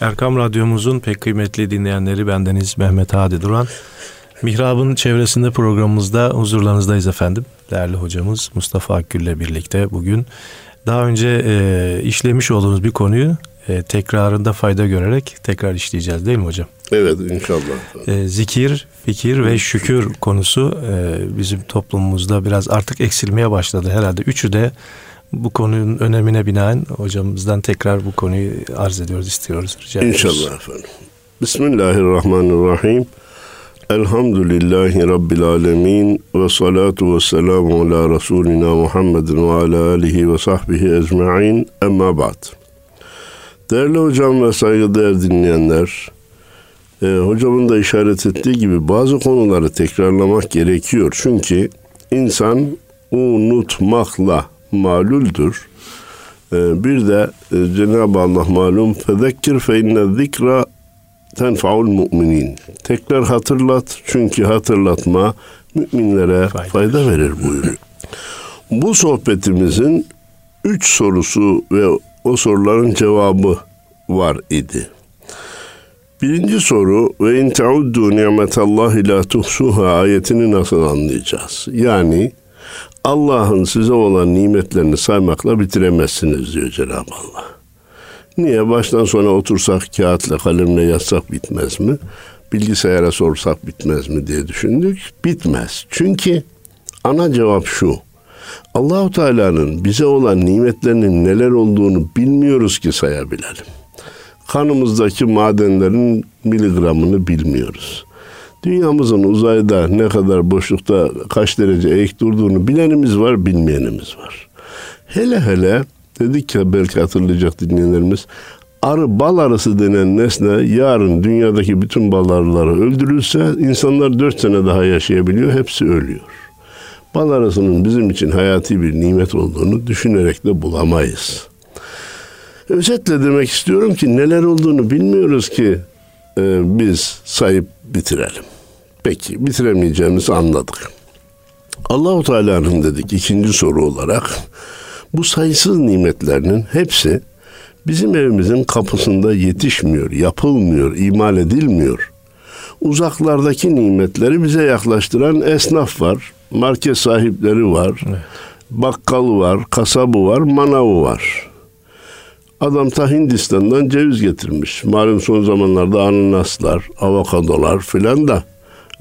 Erkam Radyomuzun pek kıymetli dinleyenleri bendeniz Mehmet Hadi Duran. Mihrab'ın çevresinde programımızda huzurlarınızdayız efendim. Değerli hocamız Mustafa Akgül ile birlikte bugün daha önce e, işlemiş olduğumuz bir konuyu e, tekrarında fayda görerek tekrar işleyeceğiz değil mi hocam? Evet inşallah. E, zikir, fikir ve şükür konusu e, bizim toplumumuzda biraz artık eksilmeye başladı herhalde. Üçü de bu konunun önemine binaen hocamızdan tekrar bu konuyu arz ediyoruz, istiyoruz. Rica İnşallah efendim. Bismillahirrahmanirrahim. Elhamdülillahi Rabbil alemin ve salatu ve selamu ala Resulina Muhammedin ve ala alihi ve sahbihi ecma'in emma ba'd. Değerli hocam ve saygıdeğer dinleyenler, e, hocamın da işaret ettiği gibi bazı konuları tekrarlamak gerekiyor. Çünkü insan unutmakla maluldür. Ee, bir de e, Cenab-ı Allah malum fezekkir fe inne zikra tenfaul müminin. Tekrar hatırlat çünkü hatırlatma müminlere fayda, fayda verir buyuruyor. Bu sohbetimizin üç sorusu ve o soruların cevabı var idi. Birinci soru ve in teuddu nimetallahi la tuhsuha ayetini nasıl anlayacağız? Yani Allah'ın size olan nimetlerini saymakla bitiremezsiniz diyor Cenab-ı Allah. Niye? Baştan sona otursak kağıtla kalemle yazsak bitmez mi? Bilgisayara sorsak bitmez mi diye düşündük. Bitmez. Çünkü ana cevap şu. Allahu Teala'nın bize olan nimetlerinin neler olduğunu bilmiyoruz ki sayabilelim. Kanımızdaki madenlerin miligramını bilmiyoruz. Dünyamızın uzayda ne kadar boşlukta kaç derece eğik durduğunu bilenimiz var, bilmeyenimiz var. Hele hele dedik ya belki hatırlayacak dinleyenlerimiz arı bal arısı denen nesne yarın dünyadaki bütün bal arıları öldürülse insanlar dört sene daha yaşayabiliyor. Hepsi ölüyor. Bal arısının bizim için hayati bir nimet olduğunu düşünerek de bulamayız. Özetle demek istiyorum ki neler olduğunu bilmiyoruz ki e, biz sayıp bitirelim. Peki bitiremeyeceğimizi anladık. Allahu Teala'nın dedik ikinci soru olarak bu sayısız nimetlerinin hepsi bizim evimizin kapısında yetişmiyor, yapılmıyor, imal edilmiyor. Uzaklardaki nimetleri bize yaklaştıran esnaf var, market sahipleri var, bakkalı var, kasabı var, manavı var. Adam ta Hindistan'dan ceviz getirmiş. Malum son zamanlarda ananaslar, avokadolar filan da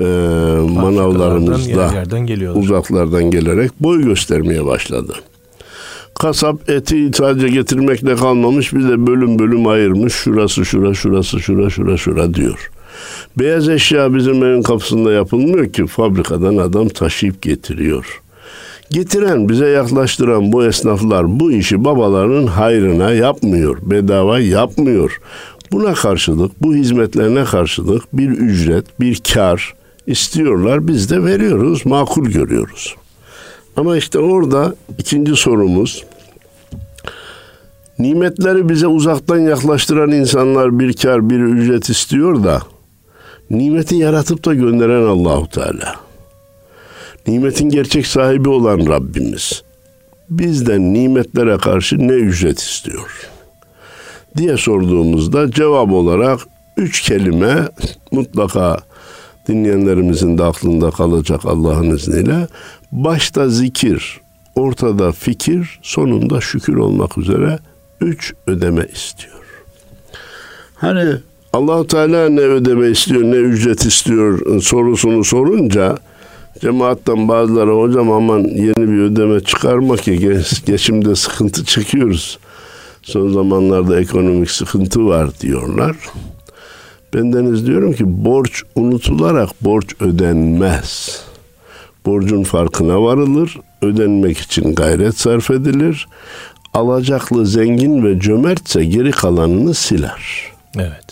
e, manavlarımızda uzaklardan gelerek boy göstermeye başladı. Kasap eti ithalca getirmekle kalmamış bir de bölüm bölüm ayırmış. Şurası şura, şurası şura, şura şura diyor. Beyaz eşya bizim evin kapısında yapılmıyor ki fabrikadan adam taşıyıp getiriyor. Getiren, bize yaklaştıran bu esnaflar bu işi babalarının hayrına yapmıyor, bedava yapmıyor. Buna karşılık, bu hizmetlerine karşılık bir ücret, bir kar, istiyorlar. Biz de veriyoruz, makul görüyoruz. Ama işte orada ikinci sorumuz nimetleri bize uzaktan yaklaştıran insanlar bir kar, bir ücret istiyor da nimeti yaratıp da gönderen Allahu Teala. Nimetin gerçek sahibi olan Rabbimiz bizden nimetlere karşı ne ücret istiyor? diye sorduğumuzda cevap olarak üç kelime mutlaka dinleyenlerimizin de aklında kalacak Allah'ın izniyle. Başta zikir, ortada fikir, sonunda şükür olmak üzere üç ödeme istiyor. Hani allah Teala ne ödeme istiyor, ne ücret istiyor sorusunu sorunca cemaatten bazıları hocam aman yeni bir ödeme çıkarma ki geçimde sıkıntı çekiyoruz. Son zamanlarda ekonomik sıkıntı var diyorlar. Ben deniz diyorum ki borç unutularak borç ödenmez. Borcun farkına varılır, ödenmek için gayret sarf edilir. Alacaklı zengin ve cömertse geri kalanını siler. Evet.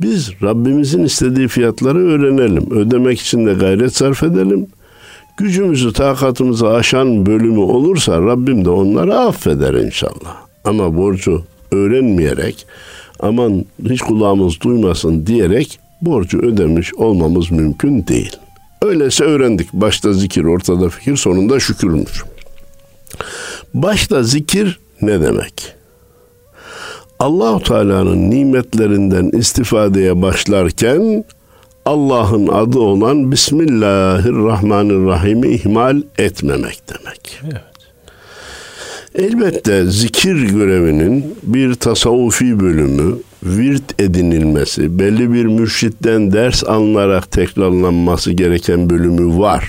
Biz Rabbimizin istediği fiyatları öğrenelim. Ödemek için de gayret sarf edelim. Gücümüzü, takatımızı aşan bölümü olursa Rabbim de onları affeder inşallah. Ama borcu öğrenmeyerek aman hiç kulağımız duymasın diyerek borcu ödemiş olmamız mümkün değil. Öyleyse öğrendik. Başta zikir, ortada fikir, sonunda şükürmüş. Başta zikir ne demek? Allahu Teala'nın nimetlerinden istifadeye başlarken Allah'ın adı olan Bismillahirrahmanirrahim'i ihmal etmemek demek. Evet. Elbette zikir görevinin bir tasavvufi bölümü, virt edinilmesi, belli bir mürşitten ders alınarak tekrarlanması gereken bölümü var.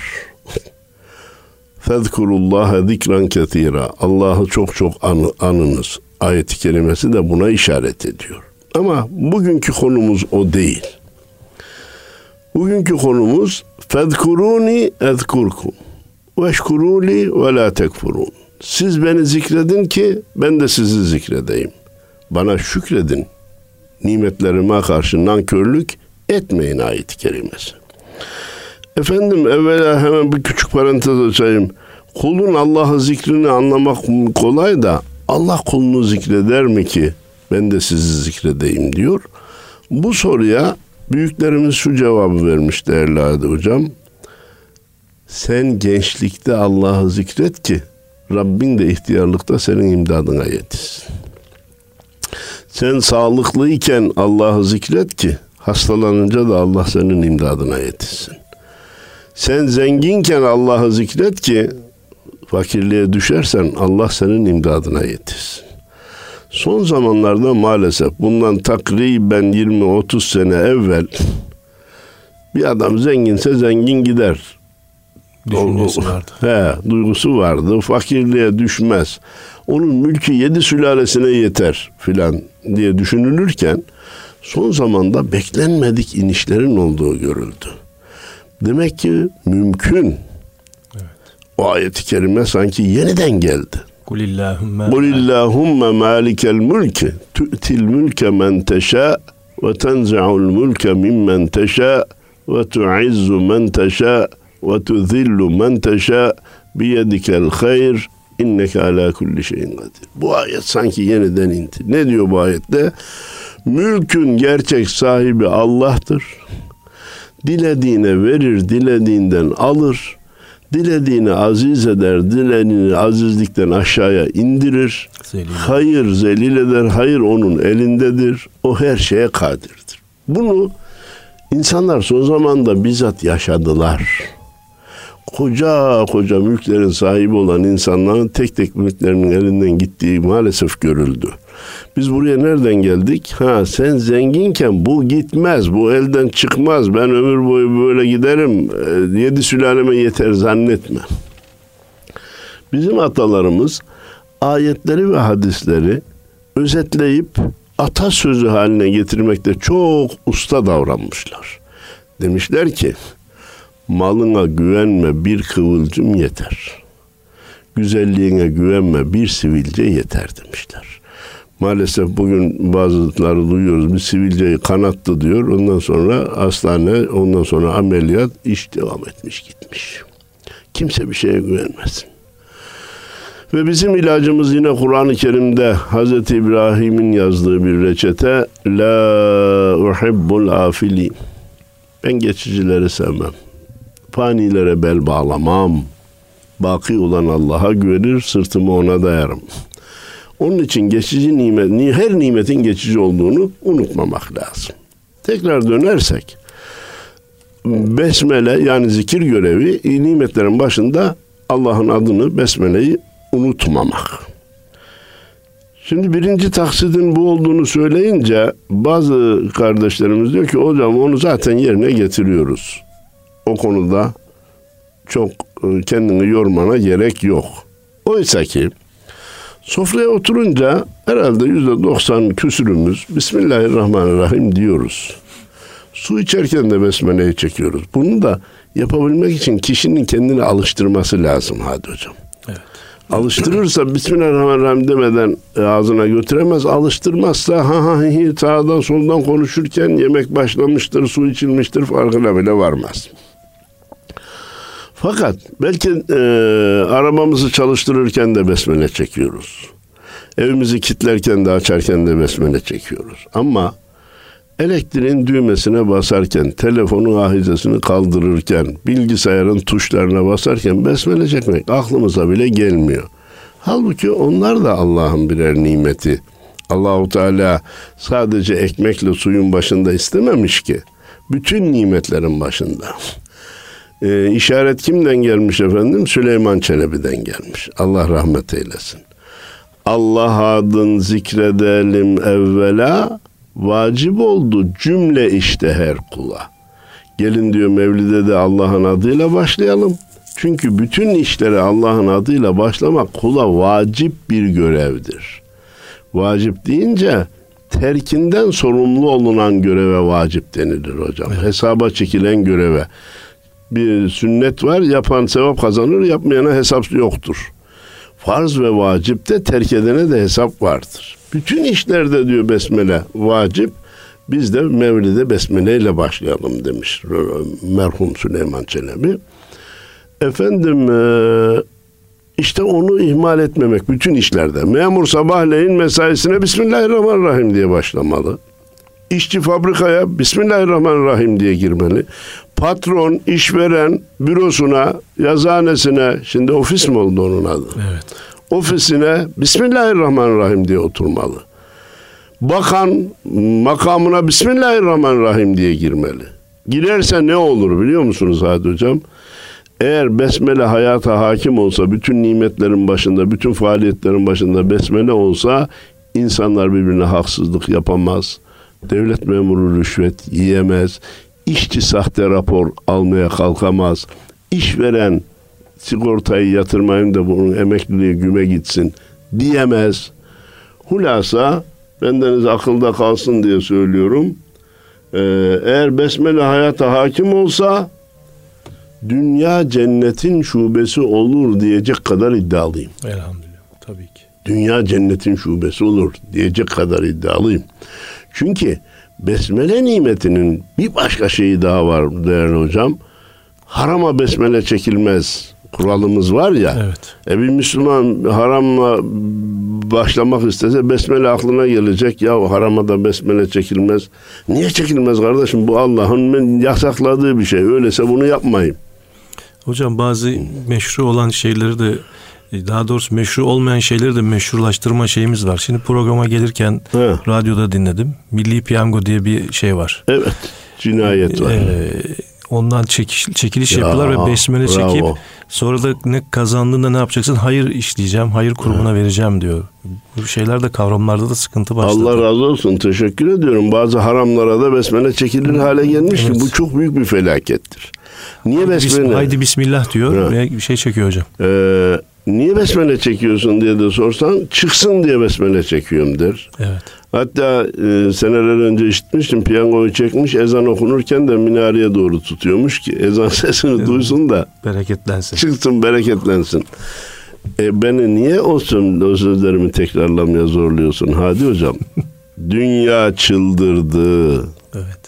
Fezkurullaha zikran ketira. Allah'ı çok çok anı, anınız. Ayet-i kerimesi de buna işaret ediyor. Ama bugünkü konumuz o değil. Bugünkü konumuz fezkuruni ezkurkum. Veşkuruli ve la tekfurun. Siz beni zikredin ki ben de sizi zikredeyim. Bana şükredin. Nimetlerime karşı nankörlük etmeyin ayet-i kerimesi. Efendim evvela hemen bir küçük parantez açayım. Kulun Allah'ın zikrini anlamak kolay da Allah kulunu zikreder mi ki ben de sizi zikredeyim diyor. Bu soruya büyüklerimiz şu cevabı vermiş değerli Hocam. Sen gençlikte Allah'ı zikret ki Rabbin de ihtiyarlıkta senin imdadına yetişsin. Sen sağlıklıyken Allah'ı zikret ki hastalanınca da Allah senin imdadına yetişsin. Sen zenginken Allah'ı zikret ki fakirliğe düşersen Allah senin imdadına yetişsin. Son zamanlarda maalesef bundan takriben 20-30 sene evvel bir adam zenginse zengin gider. Düşüncesi vardı. He, duygusu vardı. Fakirliğe düşmez. Onun mülkü yedi sülalesine yeter filan diye düşünülürken son zamanda beklenmedik inişlerin olduğu görüldü. Demek ki mümkün. Evet. O ayet-i kerime sanki yeniden geldi. Kulillahümme malikel mülke tu'til mülke men teşâ ve tenzi'ul mülke mimmen teşâ ve tu'izzu men teşâ ve tuzillu men teşâ biyedikel hayr inneke ala kulli şeyin kadir. Bu ayet sanki yeniden indi. Ne diyor bu ayette? Mülkün gerçek sahibi Allah'tır. Dilediğine verir, dilediğinden alır. Dilediğini aziz eder, dilediğini azizlikten aşağıya indirir. Zelil. Hayır zelil eder, hayır onun elindedir. O her şeye kadirdir. Bunu insanlar son zamanda bizzat yaşadılar koca koca mülklerin sahibi olan insanların tek tek mülklerinin elinden gittiği maalesef görüldü. Biz buraya nereden geldik? Ha sen zenginken bu gitmez, bu elden çıkmaz. Ben ömür boyu böyle giderim. E, yedi sülaleme yeter zannetme. Bizim atalarımız ayetleri ve hadisleri özetleyip atasözü haline getirmekte çok usta davranmışlar. Demişler ki Malına güvenme bir kıvılcım yeter. Güzelliğine güvenme bir sivilce yeter demişler. Maalesef bugün bazıları duyuyoruz bir sivilceyi kanattı diyor. Ondan sonra hastane, ondan sonra ameliyat iş devam etmiş gitmiş. Kimse bir şeye güvenmesin. Ve bizim ilacımız yine Kur'an-ı Kerim'de Hz. İbrahim'in yazdığı bir reçete La uhibbul afilin. Ben geçicileri sevmem fanilere bel bağlamam. Baki olan Allah'a güvenir, sırtımı ona dayarım. Onun için geçici nimet, her nimetin geçici olduğunu unutmamak lazım. Tekrar dönersek, besmele yani zikir görevi nimetlerin başında Allah'ın adını, besmeleyi unutmamak. Şimdi birinci taksidin bu olduğunu söyleyince bazı kardeşlerimiz diyor ki hocam onu zaten yerine getiriyoruz o konuda çok e, kendini yormana gerek yok. Oysa ki sofraya oturunca herhalde yüzde doksan küsürümüz Bismillahirrahmanirrahim diyoruz. Su içerken de besmeleyi çekiyoruz. Bunu da yapabilmek için kişinin kendini alıştırması lazım hadi hocam. Evet. Alıştırırsa Bismillahirrahmanirrahim demeden e, ağzına götüremez. Alıştırmazsa ha ha hi sağdan soldan konuşurken yemek başlamıştır, su içilmiştir farkına bile varmaz. Fakat belki e, arabamızı çalıştırırken de besmele çekiyoruz. Evimizi kilitlerken de açarken de besmele çekiyoruz. Ama elektriğin düğmesine basarken, telefonun ahizesini kaldırırken, bilgisayarın tuşlarına basarken besmele çekmek aklımıza bile gelmiyor. Halbuki onlar da Allah'ın birer nimeti. Allahu Teala sadece ekmekle suyun başında istememiş ki. Bütün nimetlerin başında. Ee, işaret kimden gelmiş efendim? Süleyman Çelebi'den gelmiş. Allah rahmet eylesin. Allah adın zikredelim evvela vacip oldu cümle işte her kula. Gelin diyor Mevlid'e de Allah'ın adıyla başlayalım. Çünkü bütün işlere Allah'ın adıyla başlamak kula vacip bir görevdir. Vacip deyince terkinden sorumlu olunan göreve vacip denilir hocam. Hesaba çekilen göreve. Bir sünnet var yapan sevap kazanır yapmayana hesap yoktur. Farz ve vacipte terk edene de hesap vardır. Bütün işlerde diyor besmele vacip. Biz de Mevlid'e besmele ile başlayalım demiş merhum Süleyman Çelebi. Efendim e, işte onu ihmal etmemek bütün işlerde. Memur sabahleyin mesaisine Bismillahirrahmanirrahim diye başlamalı. İşçi fabrikaya Bismillahirrahmanirrahim diye girmeli. Patron, işveren bürosuna, yazhanesine, şimdi ofis mi oldu onun adı? Evet. Ofisine Bismillahirrahmanirrahim diye oturmalı. Bakan makamına Bismillahirrahmanirrahim diye girmeli. Girerse ne olur biliyor musunuz Hadi Hocam? Eğer besmele hayata hakim olsa, bütün nimetlerin başında, bütün faaliyetlerin başında besmele olsa insanlar birbirine haksızlık yapamaz. Devlet memuru rüşvet yiyemez. İşçi sahte rapor almaya kalkamaz. İşveren sigortayı yatırmayın da bunun emekliliği güme gitsin diyemez. Hulasa bendeniz akılda kalsın diye söylüyorum. Ee, eğer besmele hayata hakim olsa dünya cennetin şubesi olur diyecek kadar iddialıyım. Elhamdülillah tabii ki. Dünya cennetin şubesi olur diyecek kadar iddialıyım. Çünkü besmele nimetinin bir başka şeyi daha var değerli hocam. Harama besmele çekilmez kuralımız var ya. Evet. E bir Müslüman haramla başlamak istese besmele aklına gelecek. Ya harama da besmele çekilmez. Niye çekilmez kardeşim? Bu Allah'ın yasakladığı bir şey. Öyleyse bunu yapmayın. Hocam bazı meşru olan şeyleri de daha doğrusu meşru olmayan şeyleri de meşrulaştırma şeyimiz var. Şimdi programa gelirken He. radyoda dinledim. Milli Piyango diye bir şey var. Evet. Cinayet var. Ee, ondan çekiş, çekiliş ya, yapıyorlar ve besmele bravo. çekip sonra da ne kazandığında ne yapacaksın? Hayır işleyeceğim, hayır kurumuna vereceğim diyor. Bu şeylerde kavramlarda da sıkıntı başladı. Allah razı olsun. Teşekkür ediyorum. Bazı haramlara da besmele çekilir hale gelmiş evet. ki bu çok büyük bir felakettir. Niye haydi besmele? Haydi bismillah diyor ha. ve bir şey çekiyor hocam. Ee, niye besmele çekiyorsun diye de sorsan çıksın diye besmele çekiyorum der. Evet. Hatta e, seneler önce işitmiştim piyangoyu çekmiş ezan okunurken de minareye doğru tutuyormuş ki ezan sesini duysun da bereketlensin. Çıksın bereketlensin. E, beni niye o, o sözlerimi tekrarlamaya zorluyorsun Hadi hocam? Dünya çıldırdı. Evet.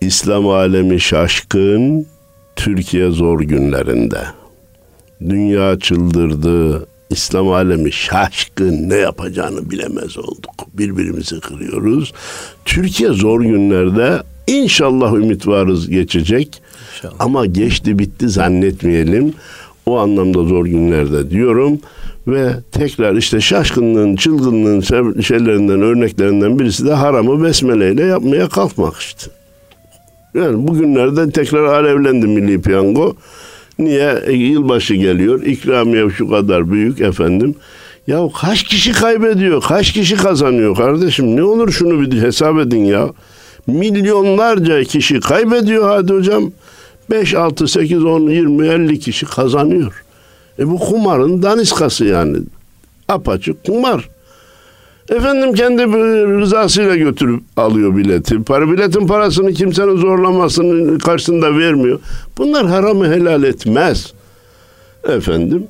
İslam alemi şaşkın. Türkiye zor günlerinde. Dünya çıldırdı. İslam alemi şaşkın ne yapacağını bilemez olduk. Birbirimizi kırıyoruz. Türkiye zor günlerde inşallah ümit varız geçecek. İnşallah. Ama geçti bitti zannetmeyelim. O anlamda zor günlerde diyorum ve tekrar işte şaşkınlığın, çılgınlığın şeylerinden, örneklerinden birisi de haramı besmeleyle yapmaya kalkmak işte. Yani bugünlerde tekrar alevlendi Milli Piyango. Niye? E, yılbaşı geliyor. İkramiye şu kadar büyük efendim. Ya kaç kişi kaybediyor? Kaç kişi kazanıyor kardeşim? Ne olur şunu bir hesap edin ya. Milyonlarca kişi kaybediyor hadi hocam. 5, 6, 8, 10, 20, 50 kişi kazanıyor. E bu kumarın daniskası yani. Apaçık kumar. Efendim kendi rızasıyla götürüp alıyor bileti. Para biletin parasını kimsenin zorlamasının karşısında vermiyor. Bunlar haramı helal etmez. Efendim.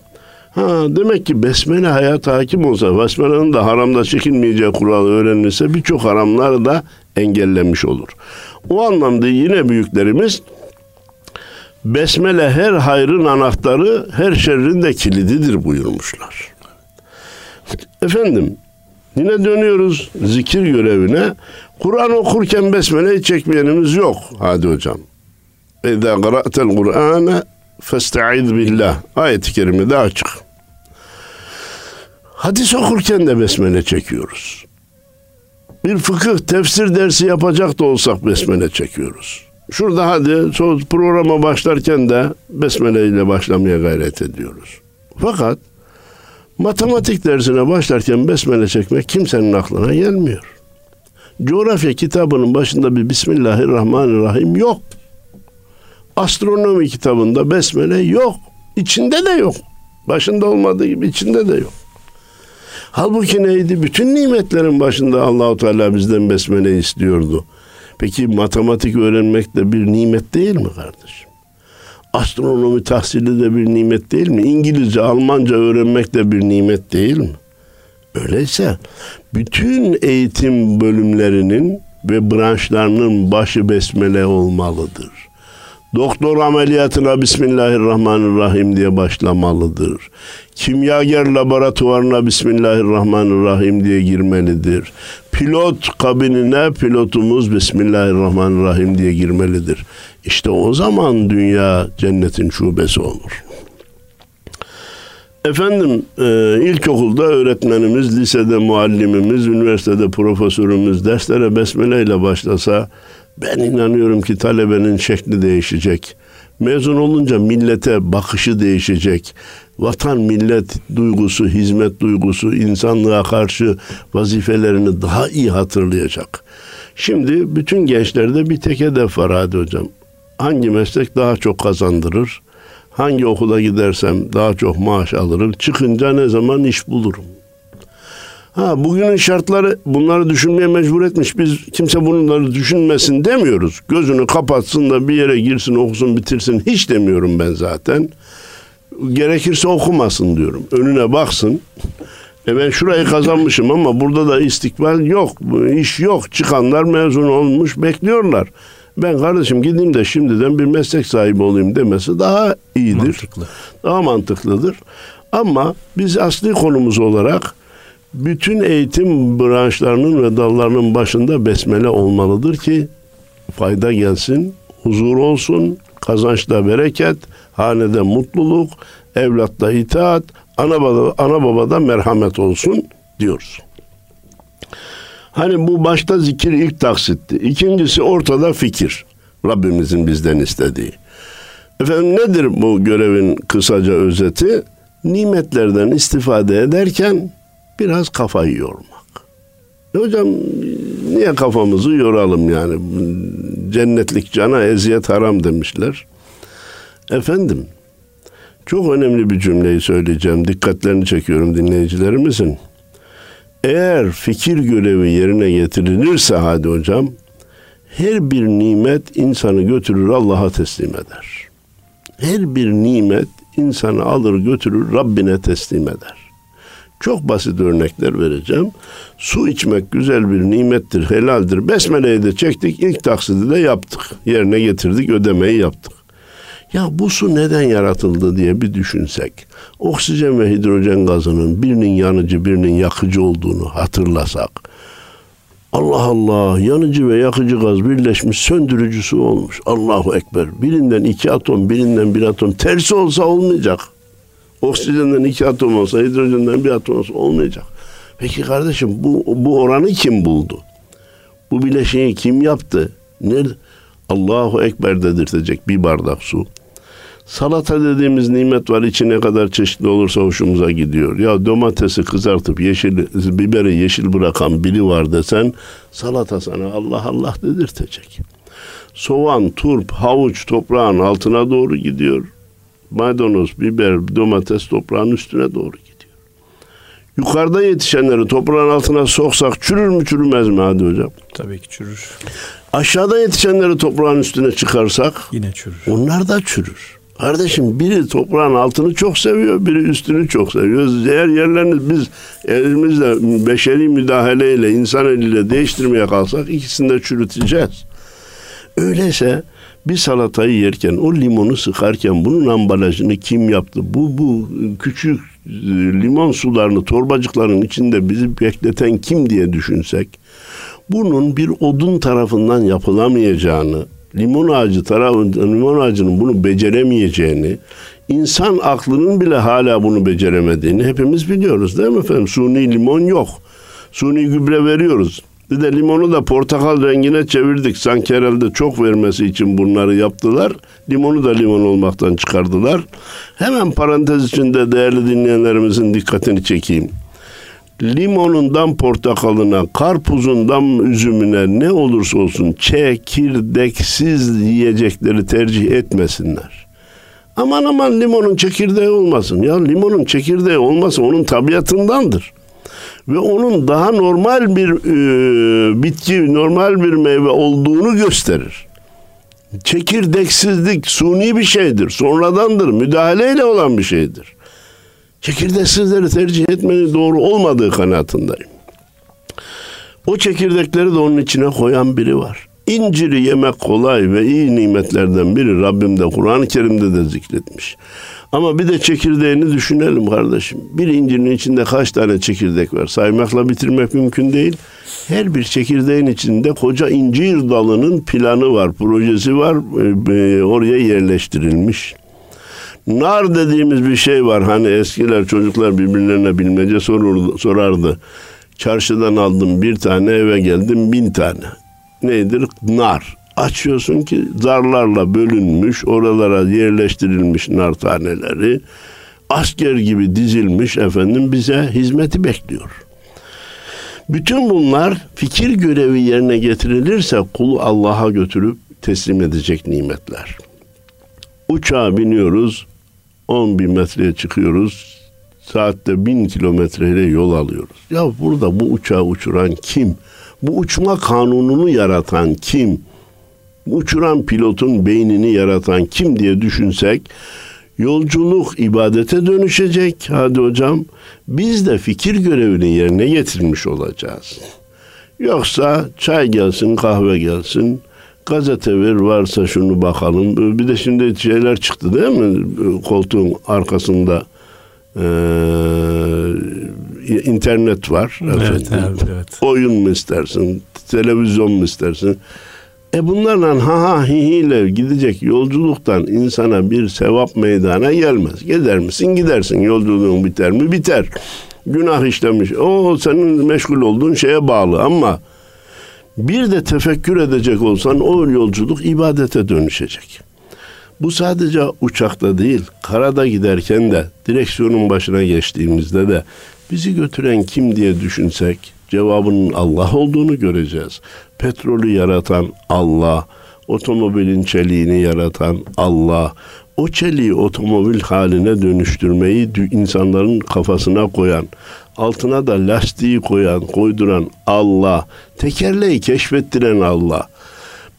Ha demek ki besmele hayat hakim olsa, besmelenin de haramda çekilmeyeceği kuralı öğrenilse birçok haramlar da engellenmiş olur. O anlamda yine büyüklerimiz besmele her hayrın anahtarı, her şerrin de kilididir buyurmuşlar. Efendim Yine dönüyoruz zikir görevine. Kur'an okurken besmeleyi çekmeyenimiz yok. Hadi hocam. İzâ gara'tel Kur'âne festaiz billah. Ayet-i kerime de açık. Hadis okurken de besmele çekiyoruz. Bir fıkıh tefsir dersi yapacak da olsak besmele çekiyoruz. Şurada hadi programa başlarken de besmele ile başlamaya gayret ediyoruz. Fakat matematik dersine başlarken besmele çekmek kimsenin aklına gelmiyor. Coğrafya kitabının başında bir Bismillahirrahmanirrahim yok. Astronomi kitabında besmele yok. İçinde de yok. Başında olmadığı gibi içinde de yok. Halbuki neydi? Bütün nimetlerin başında Allahu Teala bizden besmele istiyordu. Peki matematik öğrenmek de bir nimet değil mi kardeşim? Astronomi tahsili de bir nimet değil mi? İngilizce, Almanca öğrenmek de bir nimet değil mi? Öyleyse bütün eğitim bölümlerinin ve branşlarının başı besmele olmalıdır. Doktor ameliyatına Bismillahirrahmanirrahim diye başlamalıdır. Kimyager laboratuvarına Bismillahirrahmanirrahim diye girmelidir. Pilot kabinine pilotumuz Bismillahirrahmanirrahim diye girmelidir. İşte o zaman dünya cennetin şubesi olur. Efendim e, ilkokulda öğretmenimiz, lisede muallimimiz, üniversitede profesörümüz derslere besmele ile başlasa ben inanıyorum ki talebenin şekli değişecek. Mezun olunca millete bakışı değişecek. Vatan millet duygusu, hizmet duygusu, insanlığa karşı vazifelerini daha iyi hatırlayacak. Şimdi bütün gençlerde bir tek hedef var hadi hocam. Hangi meslek daha çok kazandırır? Hangi okula gidersem daha çok maaş alırım? Çıkınca ne zaman iş bulurum? Ha bugünün şartları bunları düşünmeye mecbur etmiş. Biz kimse bunları düşünmesin demiyoruz. Gözünü kapatsın da bir yere girsin, okusun, bitirsin hiç demiyorum ben zaten. Gerekirse okumasın diyorum. Önüne baksın. E ben şurayı kazanmışım ama burada da istikbal yok. iş yok. Çıkanlar mezun olmuş bekliyorlar. Ben kardeşim gideyim de şimdiden bir meslek sahibi olayım demesi daha iyidir. Mantıklı. Daha mantıklıdır. Ama biz asli konumuz olarak bütün eğitim branşlarının ve dallarının başında besmele olmalıdır ki fayda gelsin, huzur olsun, kazançta bereket, hanede mutluluk, evlatta itaat, ana baba, ana babada merhamet olsun diyoruz. Hani bu başta zikir ilk taksitti. İkincisi ortada fikir. Rabbimizin bizden istediği. Efendim nedir bu görevin kısaca özeti? Nimetlerden istifade ederken biraz kafayı yormak. E hocam niye kafamızı yoralım yani? Cennetlik cana eziyet haram demişler. Efendim çok önemli bir cümleyi söyleyeceğim. Dikkatlerini çekiyorum dinleyicilerimizin. Eğer fikir görevi yerine getirilirse hadi hocam her bir nimet insanı götürür Allah'a teslim eder. Her bir nimet insanı alır götürür Rabbine teslim eder. Çok basit örnekler vereceğim. Su içmek güzel bir nimettir, helaldir. Besmele'yi de çektik, ilk taksidi de yaptık. Yerine getirdik, ödemeyi yaptık. Ya bu su neden yaratıldı diye bir düşünsek. Oksijen ve hidrojen gazının birinin yanıcı birinin yakıcı olduğunu hatırlasak. Allah Allah yanıcı ve yakıcı gaz birleşmiş söndürücü su olmuş. Allahu Ekber. Birinden iki atom birinden bir atom tersi olsa olmayacak. Oksijenden iki atom olsa hidrojenden bir atom olsa olmayacak. Peki kardeşim bu, bu oranı kim buldu? Bu bileşeği kim yaptı? Nerede? Allahu Ekber dedirtecek bir bardak su. Salata dediğimiz nimet var. İçi ne kadar çeşitli olursa hoşumuza gidiyor. Ya domatesi kızartıp yeşil biberi yeşil bırakan biri var desen salata sana Allah Allah dedirtecek. Soğan, turp, havuç toprağın altına doğru gidiyor. Maydanoz, biber, domates toprağın üstüne doğru gidiyor. Yukarıda yetişenleri toprağın altına soksak çürür mü çürümez mi hadi hocam? Tabii ki çürür. Aşağıda yetişenleri toprağın üstüne çıkarsak yine çürür. Onlar da çürür. Kardeşim biri toprağın altını çok seviyor, biri üstünü çok seviyor. Eğer yerlerini biz elimizle beşeri müdahaleyle, insan eliyle değiştirmeye kalsak ikisini de çürüteceğiz. Öyleyse bir salatayı yerken, o limonu sıkarken bunun ambalajını kim yaptı? Bu bu küçük e, limon sularını torbacıkların içinde bizi bekleten kim diye düşünsek, bunun bir odun tarafından yapılamayacağını, limon ağacı tarafından limon ağacının bunu beceremeyeceğini, insan aklının bile hala bunu beceremediğini hepimiz biliyoruz değil mi efendim? Suni limon yok. Suni gübre veriyoruz. Bir de limonu da portakal rengine çevirdik. Sanki herhalde çok vermesi için bunları yaptılar. Limonu da limon olmaktan çıkardılar. Hemen parantez içinde değerli dinleyenlerimizin dikkatini çekeyim. Limonundan portakalına, karpuzundan üzümüne ne olursa olsun çekirdeksiz yiyecekleri tercih etmesinler. Aman aman limonun çekirdeği olmasın. Ya limonun çekirdeği olması onun tabiatındandır ve onun daha normal bir e, bitki, normal bir meyve olduğunu gösterir. Çekirdeksizlik suni bir şeydir, sonradandır, müdahaleyle olan bir şeydir. Çekirdeksizleri tercih etmenin doğru olmadığı kanaatindeyim. O çekirdekleri de onun içine koyan biri var. İnciri yemek kolay ve iyi nimetlerden biri Rabbim de Kur'an-ı Kerim'de de zikretmiş. Ama bir de çekirdeğini düşünelim kardeşim. Bir incirin içinde kaç tane çekirdek var? Saymakla bitirmek mümkün değil. Her bir çekirdeğin içinde koca incir dalının planı var, projesi var. E, e, oraya yerleştirilmiş. Nar dediğimiz bir şey var. Hani eskiler çocuklar birbirlerine bilmece sorurdu, sorardı. Çarşıdan aldım bir tane eve geldim bin tane. Nedir? Nar açıyorsun ki zarlarla bölünmüş, oralara yerleştirilmiş nar taneleri asker gibi dizilmiş efendim bize hizmeti bekliyor. Bütün bunlar fikir görevi yerine getirilirse kulu Allah'a götürüp teslim edecek nimetler. Uçağa biniyoruz, 10 bin metreye çıkıyoruz, saatte bin kilometreyle yol alıyoruz. Ya burada bu uçağı uçuran kim? Bu uçma kanununu yaratan kim? uçuran pilotun beynini yaratan kim diye düşünsek yolculuk ibadete dönüşecek hadi hocam. Biz de fikir görevini yerine getirmiş olacağız. Yoksa çay gelsin kahve gelsin gazete ver varsa şunu bakalım. Bir de şimdi şeyler çıktı değil mi? Koltuğun arkasında ee, internet var. Evet, evet, evet. Oyun mu istersin? Televizyon mu istersin? E bunlarla ha ha hi hi ile gidecek yolculuktan insana bir sevap meydana gelmez. Gider misin gidersin yolculuğun biter mi biter. Günah işlemiş. O senin meşgul olduğun şeye bağlı ama bir de tefekkür edecek olsan o yolculuk ibadete dönüşecek. Bu sadece uçakta değil, karada giderken de, direksiyonun başına geçtiğimizde de bizi götüren kim diye düşünsek cevabının Allah olduğunu göreceğiz petrolü yaratan Allah, otomobilin çeliğini yaratan Allah, o çeliği otomobil haline dönüştürmeyi insanların kafasına koyan, altına da lastiği koyan, koyduran Allah, tekerleği keşfettiren Allah.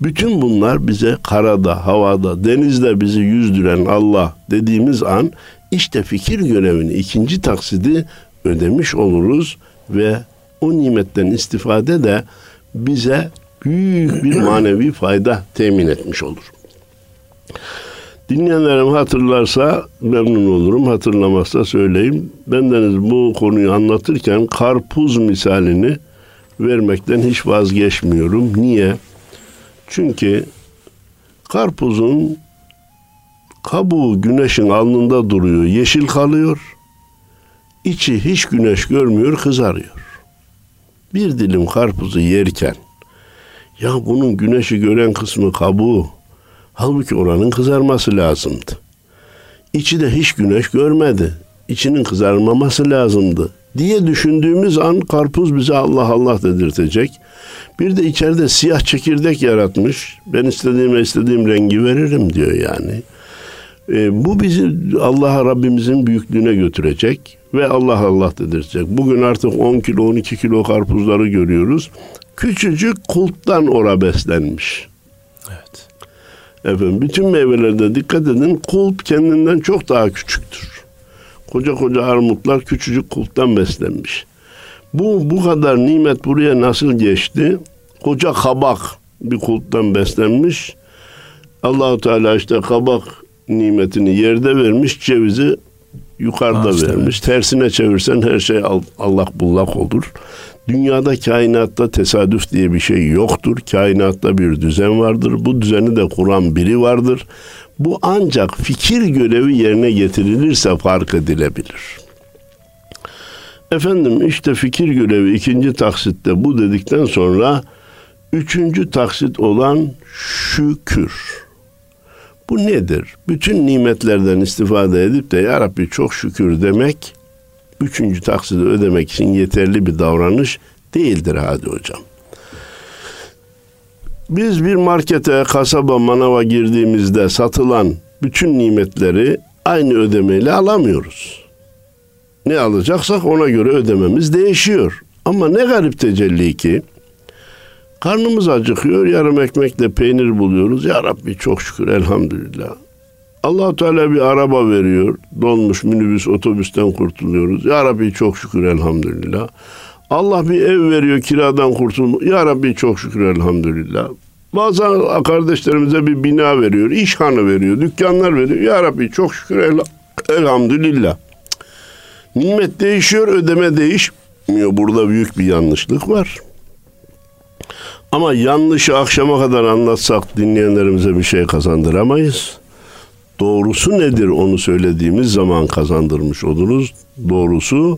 Bütün bunlar bize karada, havada, denizde bizi yüzdüren Allah dediğimiz an işte fikir görevini ikinci taksidi ödemiş oluruz ve o nimetten istifade de bize büyük bir manevi fayda temin etmiş olur. Dinleyenlerim hatırlarsa memnun olurum. Hatırlamazsa söyleyeyim. Bendeniz bu konuyu anlatırken karpuz misalini vermekten hiç vazgeçmiyorum. Niye? Çünkü karpuzun kabuğu güneşin alnında duruyor, yeşil kalıyor. İçi hiç güneş görmüyor, kızarıyor bir dilim karpuzu yerken ya bunun güneşi gören kısmı kabuğu. Halbuki oranın kızarması lazımdı. İçi de hiç güneş görmedi. İçinin kızarmaması lazımdı diye düşündüğümüz an karpuz bize Allah Allah dedirtecek. Bir de içeride siyah çekirdek yaratmış. Ben istediğime istediğim rengi veririm diyor yani. E, bu bizi Allah'a Rabbimizin büyüklüğüne götürecek ve Allah Allah dedirtecek. Bugün artık 10 kilo 12 kilo karpuzları görüyoruz. Küçücük kulptan ora beslenmiş. Efendim bütün meyvelerde dikkat edin kulp kendinden çok daha küçüktür. Koca koca armutlar küçücük kulptan beslenmiş. Bu bu kadar nimet buraya nasıl geçti? Koca kabak bir kulptan beslenmiş. Allahu Teala işte kabak nimetini yerde vermiş, cevizi yukarıda Ağaçta vermiş. Evet. Tersine çevirsen her şey allak bullak olur. Dünyada kainatta tesadüf diye bir şey yoktur. Kainatta bir düzen vardır. Bu düzeni de kuran biri vardır. Bu ancak fikir görevi yerine getirilirse fark edilebilir. Efendim işte fikir görevi ikinci taksitte bu dedikten sonra üçüncü taksit olan şükür. Bu nedir? Bütün nimetlerden istifade edip de Ya Rabbi çok şükür demek üçüncü taksidi ödemek için yeterli bir davranış değildir hadi hocam. Biz bir markete, kasaba, manava girdiğimizde satılan bütün nimetleri aynı ödemeyle alamıyoruz. Ne alacaksak ona göre ödememiz değişiyor. Ama ne garip tecelli ki karnımız acıkıyor, yarım ekmekle peynir buluyoruz. Ya Rabbi çok şükür elhamdülillah. Allah Teala bir araba veriyor. Dolmuş minibüs, otobüsten kurtuluyoruz. Ya Rabbi çok şükür elhamdülillah. Allah bir ev veriyor kiradan kurtul. Ya Rabbi çok şükür elhamdülillah. Bazen kardeşlerimize bir bina veriyor, işhanı veriyor, dükkanlar veriyor. Ya Rabbi çok şükür el, elhamdülillah. Nimet değişiyor, ödeme değişmiyor. Burada büyük bir yanlışlık var. Ama yanlışı akşama kadar anlatsak dinleyenlerimize bir şey kazandıramayız. Doğrusu nedir onu söylediğimiz zaman kazandırmış oluruz. Doğrusu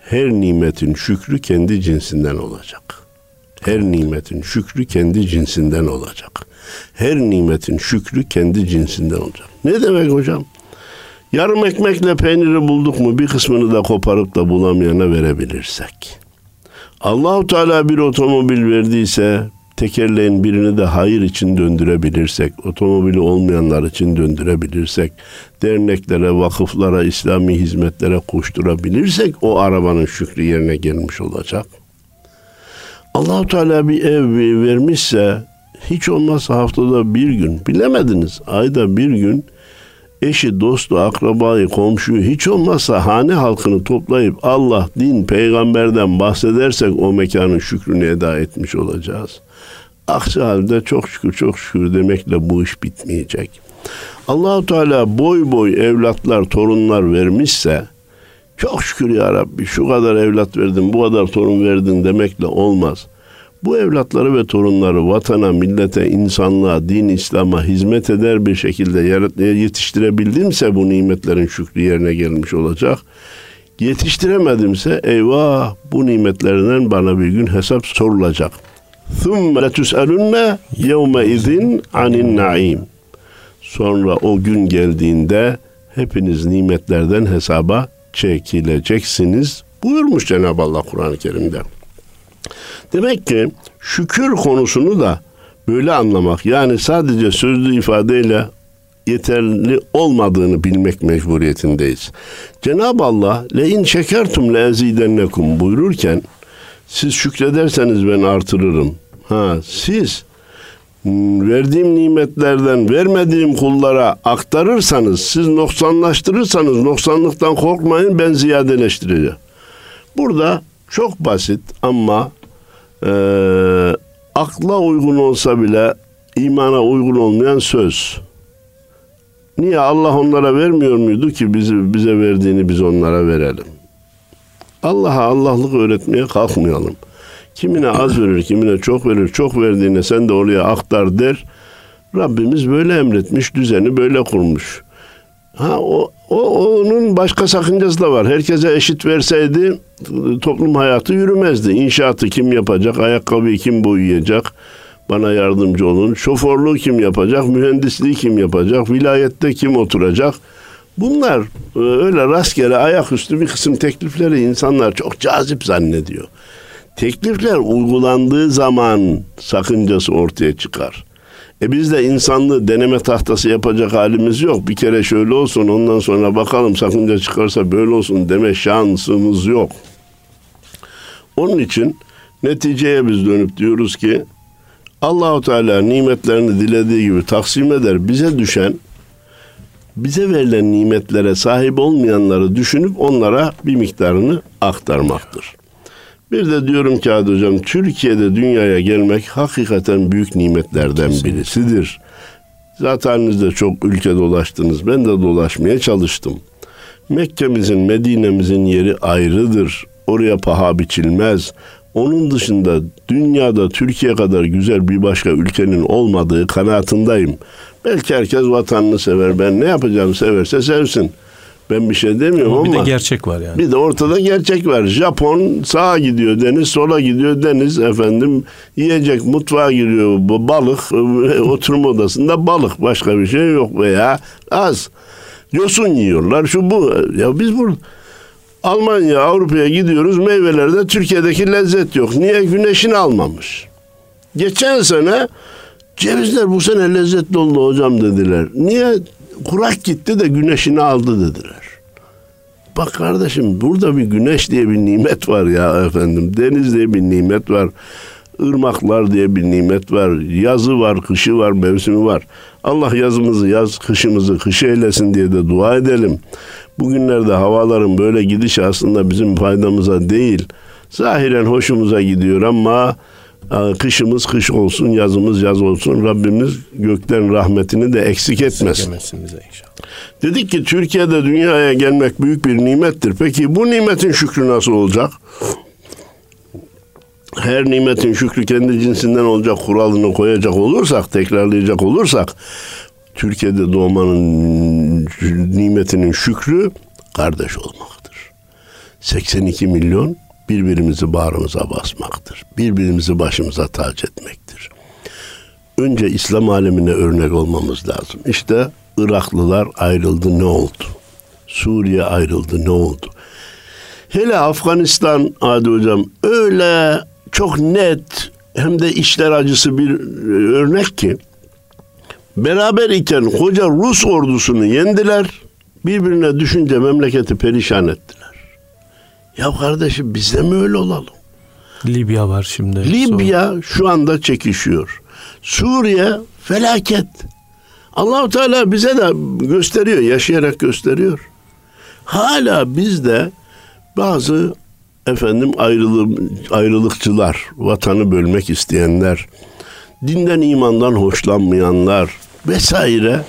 her nimetin şükrü kendi cinsinden olacak. Her nimetin şükrü kendi cinsinden olacak. Her nimetin şükrü kendi cinsinden olacak. Ne demek hocam? Yarım ekmekle peyniri bulduk mu bir kısmını da koparıp da bulamayana verebilirsek. Allahu Teala bir otomobil verdiyse tekerleğin birini de hayır için döndürebilirsek, otomobili olmayanlar için döndürebilirsek, derneklere, vakıflara, İslami hizmetlere koşturabilirsek o arabanın şükrü yerine gelmiş olacak. Allahu Teala bir ev vermişse hiç olmazsa haftada bir gün bilemediniz ayda bir gün eşi, dostu, akrabayı, komşuyu hiç olmazsa hane halkını toplayıp Allah, din, peygamberden bahsedersek o mekanın şükrünü eda etmiş olacağız. Aksi halde çok şükür çok şükür demekle bu iş bitmeyecek. Allahu Teala boy boy evlatlar, torunlar vermişse çok şükür ya Rabbi şu kadar evlat verdin, bu kadar torun verdin demekle olmaz. Bu evlatları ve torunları vatana, millete, insanlığa, din, İslam'a hizmet eder bir şekilde yetiştirebildimse bu nimetlerin şükrü yerine gelmiş olacak. Yetiştiremedimse eyvah bu nimetlerinden bana bir gün hesap sorulacak. ثُمَّ لَتُسْأَلُنَّ يَوْمَ اِذٍ عَنِ النَّعِيمِ Sonra o gün geldiğinde hepiniz nimetlerden hesaba çekileceksiniz buyurmuş Cenab-ı Allah Kur'an-ı Kerim'de. Demek ki şükür konusunu da böyle anlamak yani sadece sözlü ifadeyle yeterli olmadığını bilmek mecburiyetindeyiz. Cenab-ı Allah le in şekertum le ezidennekum buyururken siz şükrederseniz ben artırırım. Ha siz verdiğim nimetlerden vermediğim kullara aktarırsanız, siz noksanlaştırırsanız noksanlıktan korkmayın ben ziyadeleştireceğim. Burada çok basit ama e, akla uygun olsa bile imana uygun olmayan söz. Niye Allah onlara vermiyor muydu ki bizi bize verdiğini biz onlara verelim? Allah'a Allah'lık öğretmeye kalkmayalım. Kimine az verir, kimine çok verir. Çok verdiğine sen de oraya aktar der. Rabbimiz böyle emretmiş, düzeni böyle kurmuş. Ha o, o onun başka sakıncası da var. Herkese eşit verseydi toplum hayatı yürümezdi. İnşaatı kim yapacak, ayakkabıyı kim boyayacak? Bana yardımcı olun. Şoförlüğü kim yapacak? Mühendisliği kim yapacak? Vilayette kim oturacak? Bunlar e, öyle rastgele ayaküstü bir kısım teklifleri insanlar çok cazip zannediyor. Teklifler uygulandığı zaman sakıncası ortaya çıkar. E biz de insanlığı deneme tahtası yapacak halimiz yok. Bir kere şöyle olsun ondan sonra bakalım sakınca çıkarsa böyle olsun deme şansımız yok. Onun için neticeye biz dönüp diyoruz ki Allahu Teala nimetlerini dilediği gibi taksim eder. Bize düşen bize verilen nimetlere sahip olmayanları düşünüp onlara bir miktarını aktarmaktır. Bir de diyorum ki Hadi Hocam Türkiye'de dünyaya gelmek hakikaten büyük nimetlerden birisidir. Zaten de çok ülke dolaştınız. Ben de dolaşmaya çalıştım. Mekke'mizin, Medine'mizin yeri ayrıdır. Oraya paha biçilmez. Onun dışında dünyada Türkiye kadar güzel bir başka ülkenin olmadığı kanaatindeyim. Belki herkes vatanını sever. Ben ne yapacağım severse sevsin. Ben bir şey demiyorum ama. Bir de gerçek var yani. Bir de ortada gerçek var. Japon sağa gidiyor deniz, sola gidiyor deniz efendim. Yiyecek mutfağa giriyor bu balık, oturma odasında balık başka bir şey yok veya az. Yosun yiyorlar şu bu. Ya biz burada Almanya, Avrupa'ya gidiyoruz meyvelerde Türkiye'deki lezzet yok. Niye? Güneşini almamış. Geçen sene cevizler bu sene lezzetli oldu hocam dediler. Niye? Kurak gitti de güneşini aldı dediler. Bak kardeşim burada bir güneş diye bir nimet var ya efendim. Deniz diye bir nimet var. Irmaklar diye bir nimet var. Yazı var, kışı var, mevsimi var. Allah yazımızı yaz, kışımızı kış eylesin diye de dua edelim. Bugünlerde havaların böyle gidişi aslında bizim faydamıza değil. Zahiren hoşumuza gidiyor ama kışımız kış olsun, yazımız yaz olsun. Rabbimiz gökten rahmetini de eksik etmesin. bize inşallah. Dedik ki Türkiye'de dünyaya gelmek büyük bir nimettir. Peki bu nimetin şükrü nasıl olacak? Her nimetin şükrü kendi cinsinden olacak kuralını koyacak olursak, tekrarlayacak olursak Türkiye'de doğmanın nimetinin şükrü kardeş olmaktır. 82 milyon birbirimizi bağrımıza basmaktır. Birbirimizi başımıza tac etmektir. Önce İslam alemine örnek olmamız lazım. İşte Iraklılar ayrıldı ne oldu? Suriye ayrıldı ne oldu? Hele Afganistan Adi Hocam öyle çok net hem de işler acısı bir örnek ki beraber iken koca Rus ordusunu yendiler. Birbirine düşünce memleketi perişan ettiler. Ya kardeşim biz de mi öyle olalım? Libya var şimdi. Libya sonra. şu anda çekişiyor. Suriye felaket. Allahu Teala bize de gösteriyor, yaşayarak gösteriyor. Hala bizde bazı efendim ayrılık, ayrılıkçılar, vatanı bölmek isteyenler, dinden imandan hoşlanmayanlar vesaire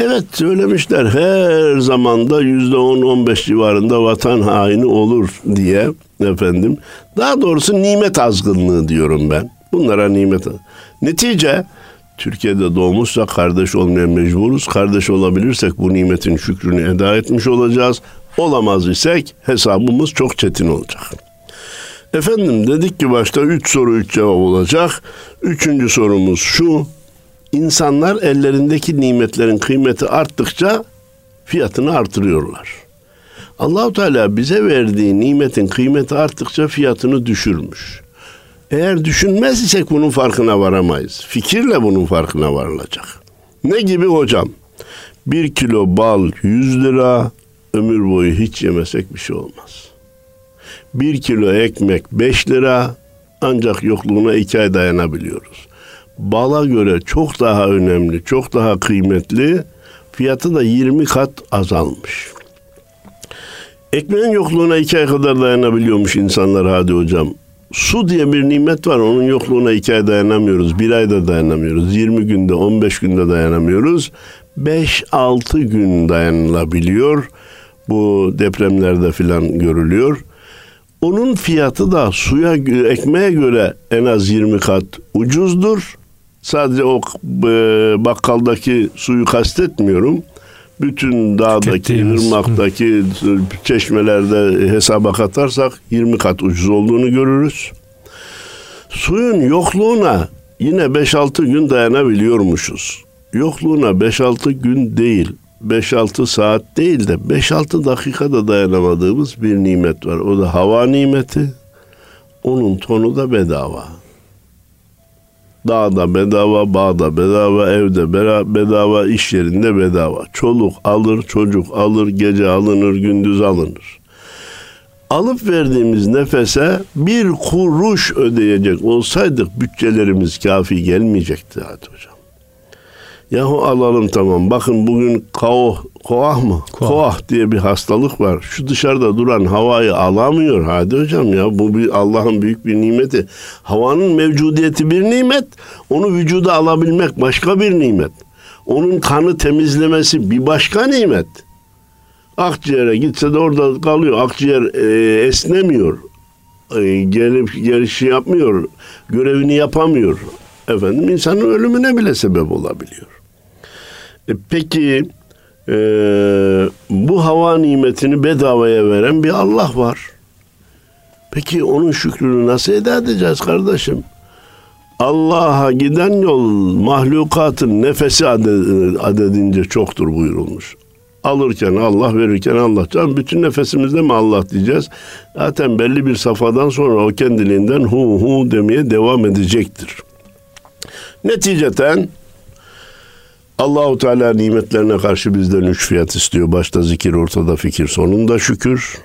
Evet söylemişler her zamanda yüzde on on beş civarında vatan haini olur diye efendim. Daha doğrusu nimet azgınlığı diyorum ben. Bunlara nimet Netice Türkiye'de doğmuşsa kardeş olmaya mecburuz. Kardeş olabilirsek bu nimetin şükrünü eda etmiş olacağız. Olamaz isek hesabımız çok çetin olacak. Efendim dedik ki başta üç soru üç cevap olacak. Üçüncü sorumuz şu. İnsanlar ellerindeki nimetlerin kıymeti arttıkça fiyatını artırıyorlar. Allahu Teala bize verdiği nimetin kıymeti arttıkça fiyatını düşürmüş. Eğer düşünmez isek bunun farkına varamayız. Fikirle bunun farkına varılacak. Ne gibi hocam? Bir kilo bal 100 lira, ömür boyu hiç yemesek bir şey olmaz. Bir kilo ekmek 5 lira, ancak yokluğuna iki ay dayanabiliyoruz bala göre çok daha önemli, çok daha kıymetli. Fiyatı da 20 kat azalmış. Ekmeğin yokluğuna iki ay kadar dayanabiliyormuş insanlar hadi hocam. Su diye bir nimet var. Onun yokluğuna iki ay dayanamıyoruz. Bir ayda dayanamıyoruz. 20 günde, 15 günde dayanamıyoruz. 5-6 gün dayanılabiliyor. Bu depremlerde filan görülüyor. Onun fiyatı da suya, ekmeğe göre en az 20 kat ucuzdur. Sadece o e, bakkaldaki suyu kastetmiyorum. Bütün dağdaki, ırmaktaki çeşmelerde hesaba katarsak 20 kat ucuz olduğunu görürüz. Suyun yokluğuna yine 5-6 gün dayanabiliyormuşuz. Yokluğuna 5-6 gün değil, 5-6 saat değil de 5-6 dakikada dayanamadığımız bir nimet var. O da hava nimeti. Onun tonu da bedava. Dağda bedava, bağda bedava, evde bedava, iş yerinde bedava. Çoluk alır, çocuk alır, gece alınır, gündüz alınır. Alıp verdiğimiz nefese bir kuruş ödeyecek olsaydık bütçelerimiz kafi gelmeyecekti hadi hocam. Yahu alalım tamam. Bakın bugün kao, koah mı? Koah. koah diye bir hastalık var. Şu dışarıda duran havayı alamıyor. Hadi hocam ya bu bir Allah'ın büyük bir nimeti. Havanın mevcudiyeti bir nimet. Onu vücuda alabilmek başka bir nimet. Onun kanı temizlemesi bir başka nimet. Akciğere gitse de orada kalıyor. Akciğer e, esnemiyor. E, gelip gelişi yapmıyor. Görevini yapamıyor. Efendim insanın ölümüne bile sebep olabiliyor. E, peki e, bu hava nimetini bedavaya veren bir Allah var. Peki onun şükrünü nasıl eda edeceğiz kardeşim? Allah'a giden yol mahlukatın nefesi adedince çoktur buyurulmuş. Alırken Allah, verirken Allah. Can bütün nefesimizde mi Allah diyeceğiz? Zaten belli bir safhadan sonra o kendiliğinden hu hu demeye devam edecektir. Neticeten Allahu Teala nimetlerine karşı bizden üç fiyat istiyor. Başta zikir, ortada fikir, sonunda şükür.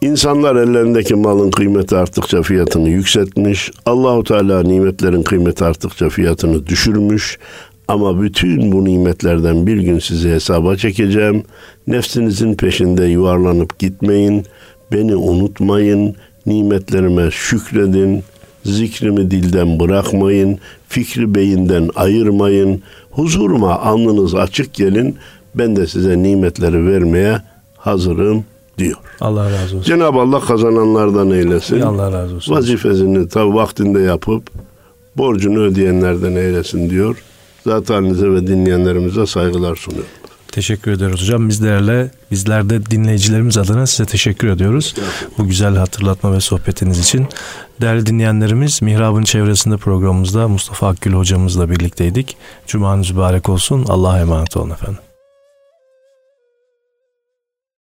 İnsanlar ellerindeki malın kıymeti arttıkça fiyatını yükseltmiş. Allahu Teala nimetlerin kıymeti arttıkça fiyatını düşürmüş. Ama bütün bu nimetlerden bir gün sizi hesaba çekeceğim. Nefsinizin peşinde yuvarlanıp gitmeyin. Beni unutmayın. Nimetlerime şükredin. Zikrimi dilden bırakmayın. Fikri beyinden ayırmayın. Huzuruma alnınız açık gelin. Ben de size nimetleri vermeye hazırım diyor. Allah razı olsun. Cenab-ı Allah kazananlardan eylesin. Allah razı olsun. Vazifesini tabi vaktinde yapıp borcunu ödeyenlerden eylesin diyor. Zat halinize ve dinleyenlerimize saygılar sunuyorum. Teşekkür ediyoruz hocam. Bizlerle, bizler de dinleyicilerimiz adına size teşekkür ediyoruz. Bu güzel hatırlatma ve sohbetiniz için. Değerli dinleyenlerimiz, Mihrab'ın çevresinde programımızda Mustafa Akgül hocamızla birlikteydik. Cumanız mübarek olsun. Allah'a emanet olun efendim.